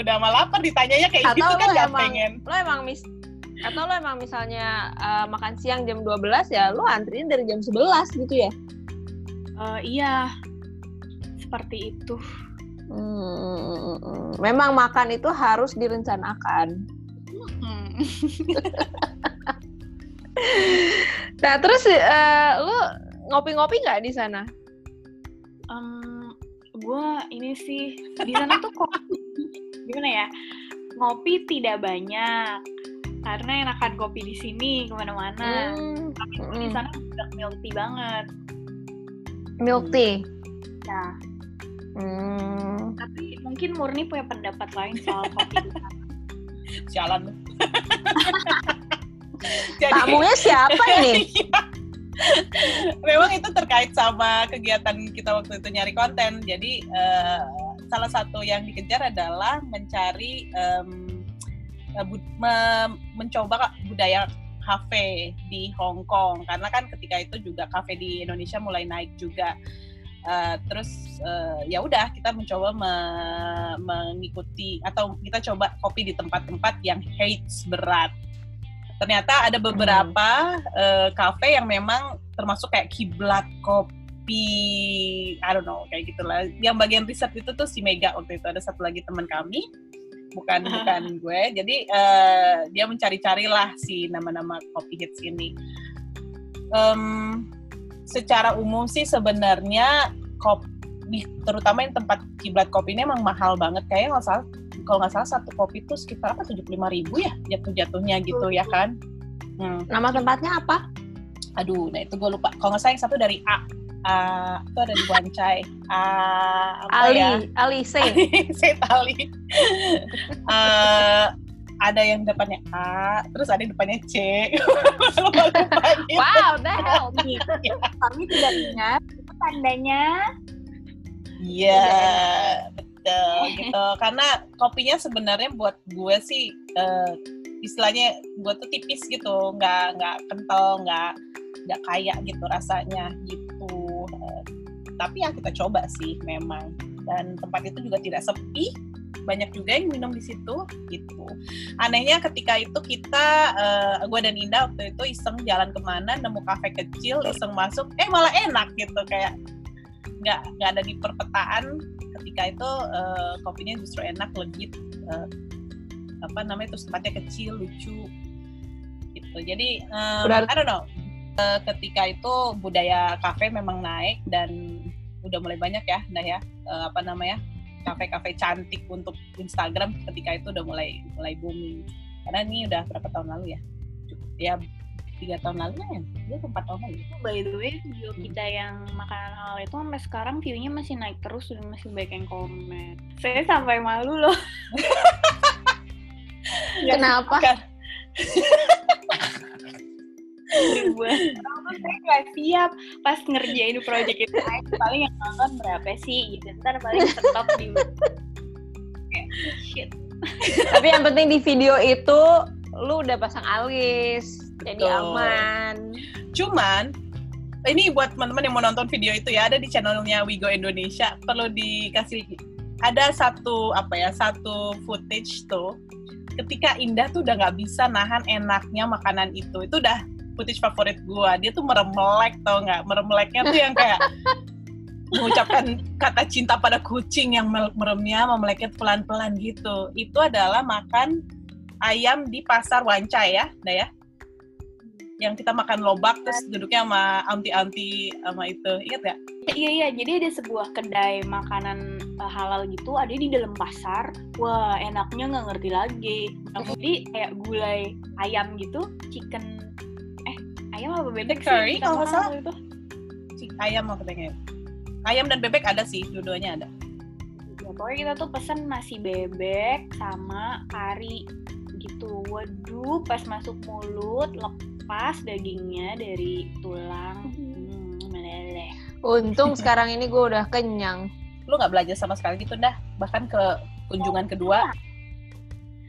udah malah lapar ditanyanya kayak atau gitu kan gak emang, pengen lo emang mis atau lo emang misalnya uh, makan siang jam 12 ya lo antriin dari jam 11 gitu ya uh, iya seperti itu Hmm, memang makan itu harus direncanakan. Hmm. nah terus uh, lu ngopi-ngopi nggak di sana? Um, gue ini sih di sana tuh kok gimana ya ngopi tidak banyak karena enakan kopi di sini ke mana-mana. Hmm. Tapi hmm. di sana udah milk tea banget. Milk tea. Ya. Hmm. Tapi mungkin Murni punya pendapat lain soal kopi. Jalan. Jadi, Tamunya siapa ini? Memang itu terkait sama kegiatan kita waktu itu nyari konten. Jadi uh, salah satu yang dikejar adalah mencari um, me mencoba budaya kafe di Hong Kong karena kan ketika itu juga kafe di Indonesia mulai naik juga Uh, terus uh, ya udah kita mencoba me mengikuti atau kita coba kopi di tempat-tempat yang hates berat. Ternyata ada beberapa kafe hmm. uh, yang memang termasuk kayak kiblat kopi, I don't know kayak gitulah. Yang bagian riset itu tuh si Mega waktu itu ada satu lagi teman kami, bukan bukan gue. Jadi uh, dia mencari-carilah si nama-nama kopi hits ini. Um, secara umum sih sebenarnya kopi terutama yang tempat kiblat kopi ini emang mahal banget kayaknya nggak salah kalau nggak salah satu kopi itu sekitar apa tujuh puluh ribu ya jatuh jatuhnya gitu ya kan hmm. nama tempatnya apa aduh nah itu gue lupa kalau nggak salah yang satu dari A uh, itu ada di Wancai uh, Ali ya? Ali C C Ali uh, ada yang depannya A, terus ada yang depannya C. wow, the hell. Kami tidak ingat itu tandanya. Iya, betul gitu. Karena kopinya sebenarnya buat gue sih uh, istilahnya gue tuh tipis gitu, nggak nggak kental, nggak nggak kaya gitu rasanya gitu. Tapi yang kita coba sih memang. Dan tempat itu juga tidak sepi. Banyak juga yang minum di situ gitu. Anehnya ketika itu kita uh, eh, gue dan Indah waktu itu iseng jalan ke mana nemu kafe kecil iseng masuk eh malah enak gitu. Kayak nggak nggak ada di perpetaan ketika itu uh, kopinya justru enak legit uh, apa namanya itu tempatnya kecil lucu gitu. Jadi um, I don't know. Uh, ketika itu budaya kafe memang naik dan udah mulai banyak ya dah ya uh, apa namanya kafe-kafe cantik untuk Instagram ketika itu udah mulai mulai booming. Karena ini udah berapa tahun lalu ya? Ya tiga tahun lalu ya? Dia empat tahun lalu. By the way video hmm. kita yang makanan halal itu sampai sekarang view-nya masih naik terus dan masih banyak yang komen. Saya sampai malu loh. Kenapa ribuan. Orang saya nggak siap pas ngerjain project itu paling yang nonton berapa sih? Gitu. Ntar paling stop di shit. Tapi yang penting di video itu lu udah pasang alis jadi aman. Cuman ini buat teman-teman yang mau nonton video itu ya ada di channelnya Wigo Indonesia. Perlu dikasih ada satu apa ya satu footage tuh. Ketika Indah tuh udah nggak bisa nahan enaknya makanan itu. Itu udah footage favorit gua. Dia tuh meremelek tau nggak? Meremeleknya tuh yang kayak mengucapkan kata cinta pada kucing yang meremnya memeleknya pelan-pelan gitu. Itu adalah makan ayam di pasar Wanca ya Dah ya. Yang kita makan lobak terus duduknya sama anti-anti sama itu. Ingat gak? Iya iya. Jadi ada sebuah kedai makanan uh, halal gitu ada di dalam pasar. Wah enaknya nggak ngerti lagi. Jadi kayak gulai ayam gitu chicken eh ayam apa bebek? Curry kalau nggak salah. itu? Ayam apa pengen ayam dan bebek ada sih dua-duanya ada. Ya pokoknya kita tuh pesen nasi bebek sama kari gitu. Waduh pas masuk mulut lepas dagingnya dari tulang. Hmm, meleleh. Untung sekarang ini gue udah kenyang. Lu nggak belajar sama sekali gitu dah bahkan ke kunjungan kedua.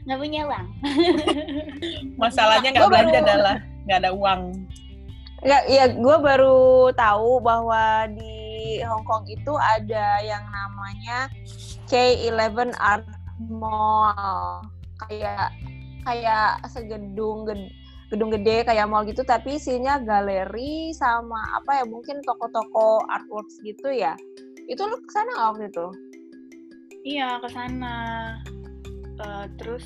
nggak punya uang. Masalahnya nggak belanja adalah nggak ada uang nggak ya gue baru tahu bahwa di Hong Kong itu ada yang namanya K11 Art Mall. Kayak kayak segedung ged, gedung gede kayak mall gitu tapi isinya galeri sama apa ya mungkin toko-toko artworks gitu ya. Itu lu ke sana waktu itu? Iya ke sana uh, terus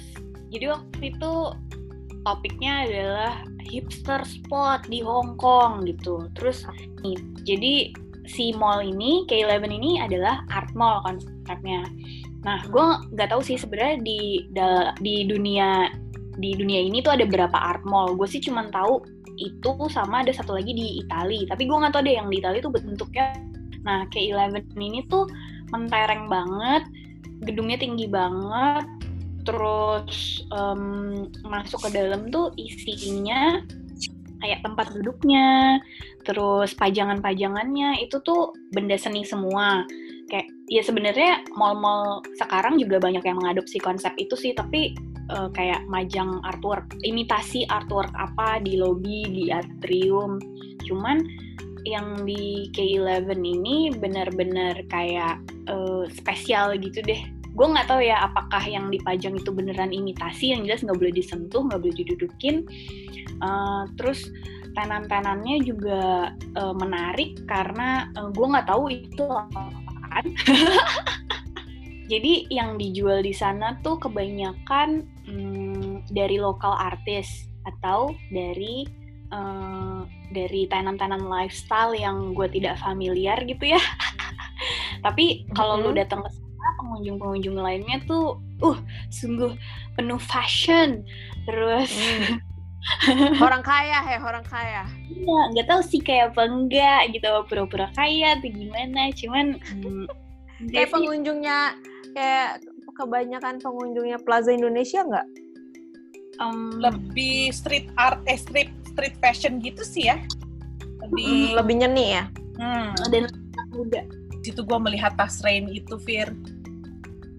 jadi waktu itu topiknya adalah hipster spot di Hong Kong gitu terus nih jadi si mall ini K11 ini adalah art mall konsepnya Nah, gue nggak tahu sih sebenarnya di di dunia di dunia ini tuh ada berapa art mall. Gue sih cuma tahu itu sama ada satu lagi di Italia. Tapi gue nggak tahu deh yang di Italia tuh bentuknya. Nah, K11 ini tuh mentereng banget, gedungnya tinggi banget, terus um, masuk ke dalam tuh isinya kayak tempat duduknya, terus pajangan-pajangannya itu tuh benda seni semua. Kayak ya sebenarnya mall-mall sekarang juga banyak yang mengadopsi konsep itu sih, tapi uh, kayak majang artwork, imitasi artwork apa di lobby, di atrium. Cuman yang di K11 ini benar-benar kayak uh, spesial gitu deh. Gue nggak tahu ya apakah yang dipajang itu beneran imitasi, yang jelas nggak boleh disentuh, nggak boleh didudukin. Uh, terus tenan-tenannya juga uh, menarik karena uh, gue nggak tahu itu apaan. Jadi yang dijual di sana tuh kebanyakan hmm, dari lokal artis atau dari uh, dari tenan-tenan lifestyle yang gue tidak familiar gitu ya. Tapi kalau mm-hmm. lu datang ke sana, pengunjung-pengunjung lainnya tuh, uh, sungguh penuh fashion. Terus mm. orang kaya ya orang kaya iya nggak tahu sih kayak apa enggak gitu pura-pura kaya atau gimana cuman hmm, kayak pengunjungnya kayak kebanyakan pengunjungnya Plaza Indonesia nggak? Um, lebih street art, eh street street fashion gitu sih ya. Lebih hmm, lebih nyeni ya. Hmm. Dan muda. Situ gue melihat tas Rain itu, Fir.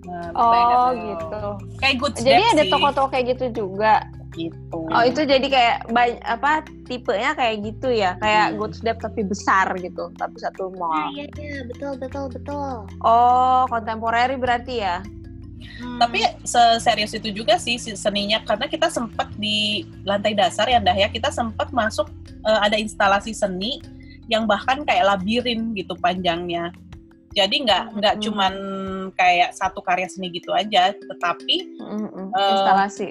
Nah, oh gitu. Kayak good Jadi ada toko-toko kayak gitu juga gitu. Oh itu jadi kayak apa tipenya kayak gitu ya, kayak hmm. good step tapi besar gitu, tapi satu mall. Iya iya betul betul betul. Oh kontemporeri berarti ya. Hmm. Tapi serius itu juga sih seninya karena kita sempat di lantai dasar ya Dah ya kita sempat masuk uh, ada instalasi seni yang bahkan kayak labirin gitu panjangnya. Jadi nggak hmm. nggak hmm. cuman kayak satu karya seni gitu aja, tetapi hmm. hmm. Uh, instalasi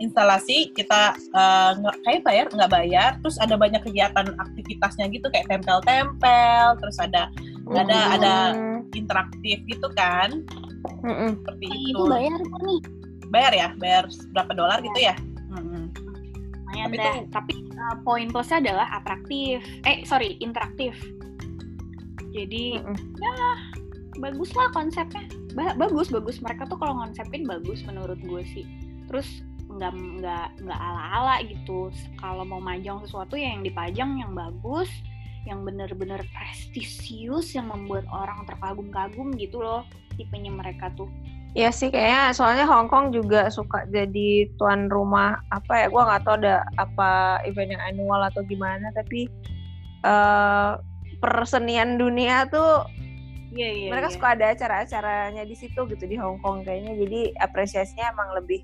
instalasi kita uh, kayak bayar nggak bayar terus ada banyak kegiatan aktivitasnya gitu kayak tempel-tempel terus ada mm. ada ada interaktif gitu kan mm seperti oh, itu itu bayar nih bayar ya bayar berapa dolar gitu ya mm-hmm. tapi deh. Itu, tapi uh, poin plusnya adalah atraktif eh sorry interaktif jadi mm-hmm. ya bagus lah konsepnya. Ba- bagus bagus. Mereka tuh kalau konsepin bagus menurut gue sih. Terus nggak nggak nggak ala-ala gitu. Kalau mau majang sesuatu ya yang dipajang yang bagus yang bener-bener prestisius yang membuat orang terkagum-kagum gitu loh tipenya mereka tuh. Iya sih kayaknya. Soalnya Hong Kong juga suka jadi tuan rumah apa ya gue nggak tahu ada apa event yang annual atau gimana tapi uh, persenian dunia tuh Iya, iya, mereka iya. suka ada acara-acaranya di situ gitu di Hong Kong kayaknya jadi apresiasinya emang lebih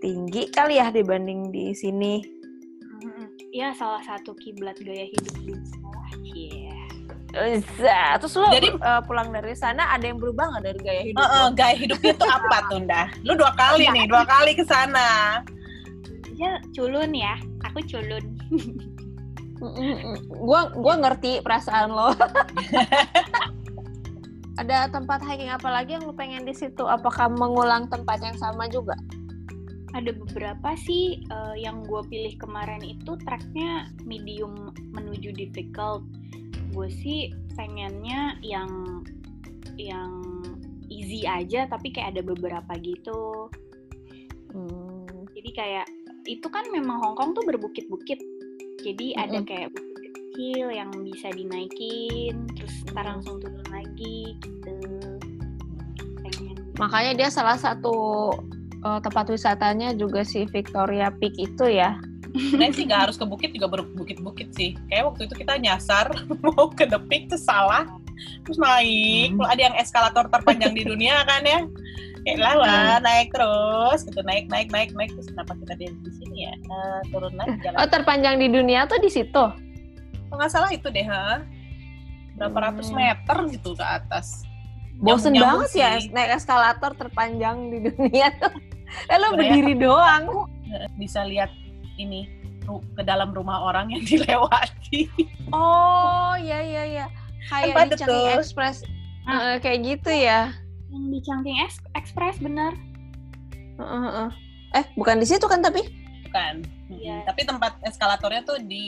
tinggi kali ya dibanding di sini. Iya, salah satu kiblat gaya hidup di. Iya. Bisa. Terus lo Jadi- eh, pulang dari sana ada yang berubah nggak dari gaya hidup? Eh, lo? gaya hidupnya tuh apa tuh, Ndah? Lu dua kali nih, dua kali ke sana. Ya, culun ya. Aku culun. Mm. Gua gua ngerti perasaan lo. ada tempat hiking apa lagi yang lo pengen di situ? Apakah mengulang tempat yang sama juga? Ada beberapa sih eh, yang gue pilih kemarin itu tracknya medium menuju difficult. Gue sih pengennya yang yang easy aja tapi kayak ada beberapa gitu. Hmm. Jadi kayak itu kan memang Hong Kong tuh berbukit-bukit. Jadi ada Mm-mm. kayak bukit kecil yang bisa dinaikin, terus ntar langsung turun lagi gitu. Pengen. Makanya dia salah satu eh, tempat wisatanya juga si Victoria Peak itu ya. Sebenarnya sih nggak harus ke bukit juga berbukit-bukit sih. Kayak waktu itu kita nyasar mau ke The Peak terus salah, terus naik. Hmm. Ada yang eskalator terpanjang di dunia kan ya. Kayak lah, lah, naik terus, gitu naik naik naik naik terus kenapa kita di sini ya? Eh, turun lagi jalan. Oh terpanjang di dunia tuh di situ. Nggak salah itu deh, ha? Berapa Hmm. ratus meter gitu ke atas. Bosen banget ya sih. naik eskalator terpanjang di dunia tuh. Eh lo Sebenarnya- berdiri doang. Bisa lihat ini ke dalam rumah orang yang dilewati. Oh iya iya iya. Kayak padet di Changi tuh. Express. Ah. Eh, kayak gitu ya. Yang di Ex- Express bener. Heeh, heeh. Eh bukan di situ kan tapi? Bukan. Iya. Tapi tempat eskalatornya tuh di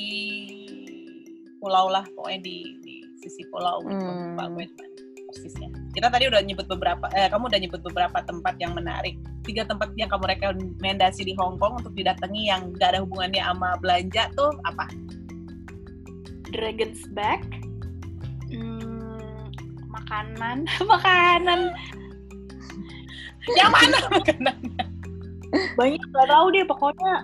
pulau lah, pokoknya di, di sisi pulau gitu. Hmm. Lupa gue cuman persisnya. Kita tadi udah nyebut beberapa, eh, kamu udah nyebut beberapa tempat yang menarik. Tiga tempat yang kamu rekomendasi di Hong Kong untuk didatangi yang gak ada hubungannya sama belanja tuh apa? Dragon's Back. Hmm, makanan, makanan. yang mana makanan? Banyak gak tahu deh pokoknya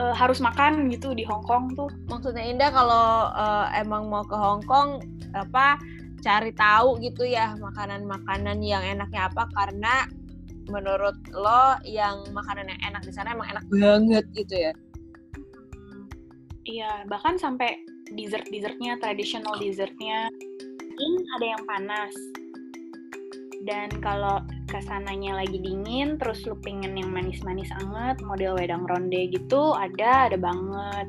eh, harus makan gitu di Hong Kong tuh. Maksudnya Indah kalau eh, emang mau ke Hong Kong apa cari tahu gitu ya makanan-makanan yang enaknya apa karena menurut lo yang makanan yang enak di sana emang enak banget gitu ya. Iya, bahkan sampai dessert-dessertnya, traditional dessertnya, ini ada yang panas. Dan kalau ke sananya lagi dingin, terus lu pengen yang manis-manis anget, model wedang ronde gitu, ada, ada banget.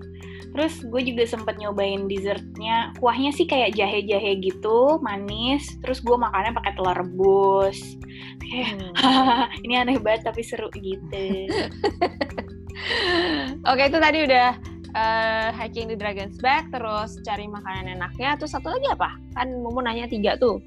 Terus gue juga sempet nyobain dessertnya, kuahnya sih kayak jahe-jahe gitu, manis. Terus gue makannya pakai telur rebus. Kayak, Hmm. ini aneh banget tapi seru gitu. Oke itu tadi udah eh, hiking di Dragon's Back, terus cari makanan enaknya, terus satu lagi apa? Kan mau nanya tiga tuh.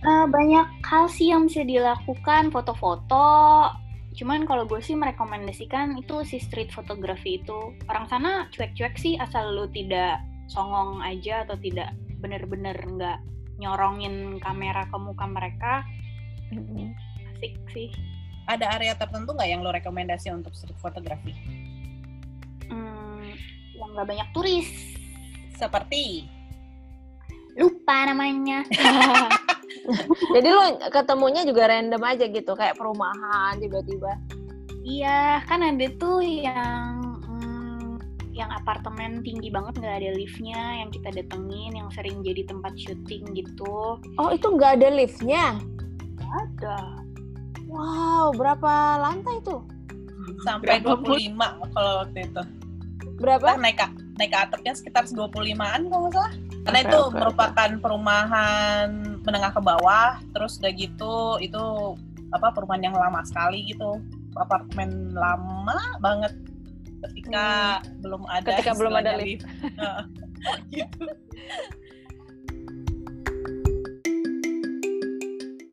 Eh, banyak hal sih yang bisa dilakukan, foto-foto. Cuman kalau gue sih merekomendasikan itu si street photography itu. Orang sana cuek-cuek sih asal lu tidak songong aja atau tidak bener-bener nggak nyorongin kamera ke muka mereka. Asik sih. Ada area tertentu nggak yang lo rekomendasi untuk street photography? Hmm, yang nggak banyak turis. Seperti Lupa namanya. Jadi lo ketemunya juga random aja gitu, kayak perumahan tiba-tiba. Iya, kan ada tuh yang hmm, yang apartemen tinggi banget nggak ada liftnya, yang kita datengin, yang sering jadi tempat syuting gitu. Oh itu nggak ada liftnya? Ada. Wow, berapa lantai tuh? sampai Berapa 25 kalau waktu itu. Berapa? Kita naik ke, naik ke atapnya sekitar 25-an kalau nggak salah. Karena itu merupakan perumahan menengah ke bawah, terus udah gitu itu apa perumahan yang lama sekali gitu. Apartemen lama banget ketika belum ada Hmm. Ketika belum ada lift. Gitu.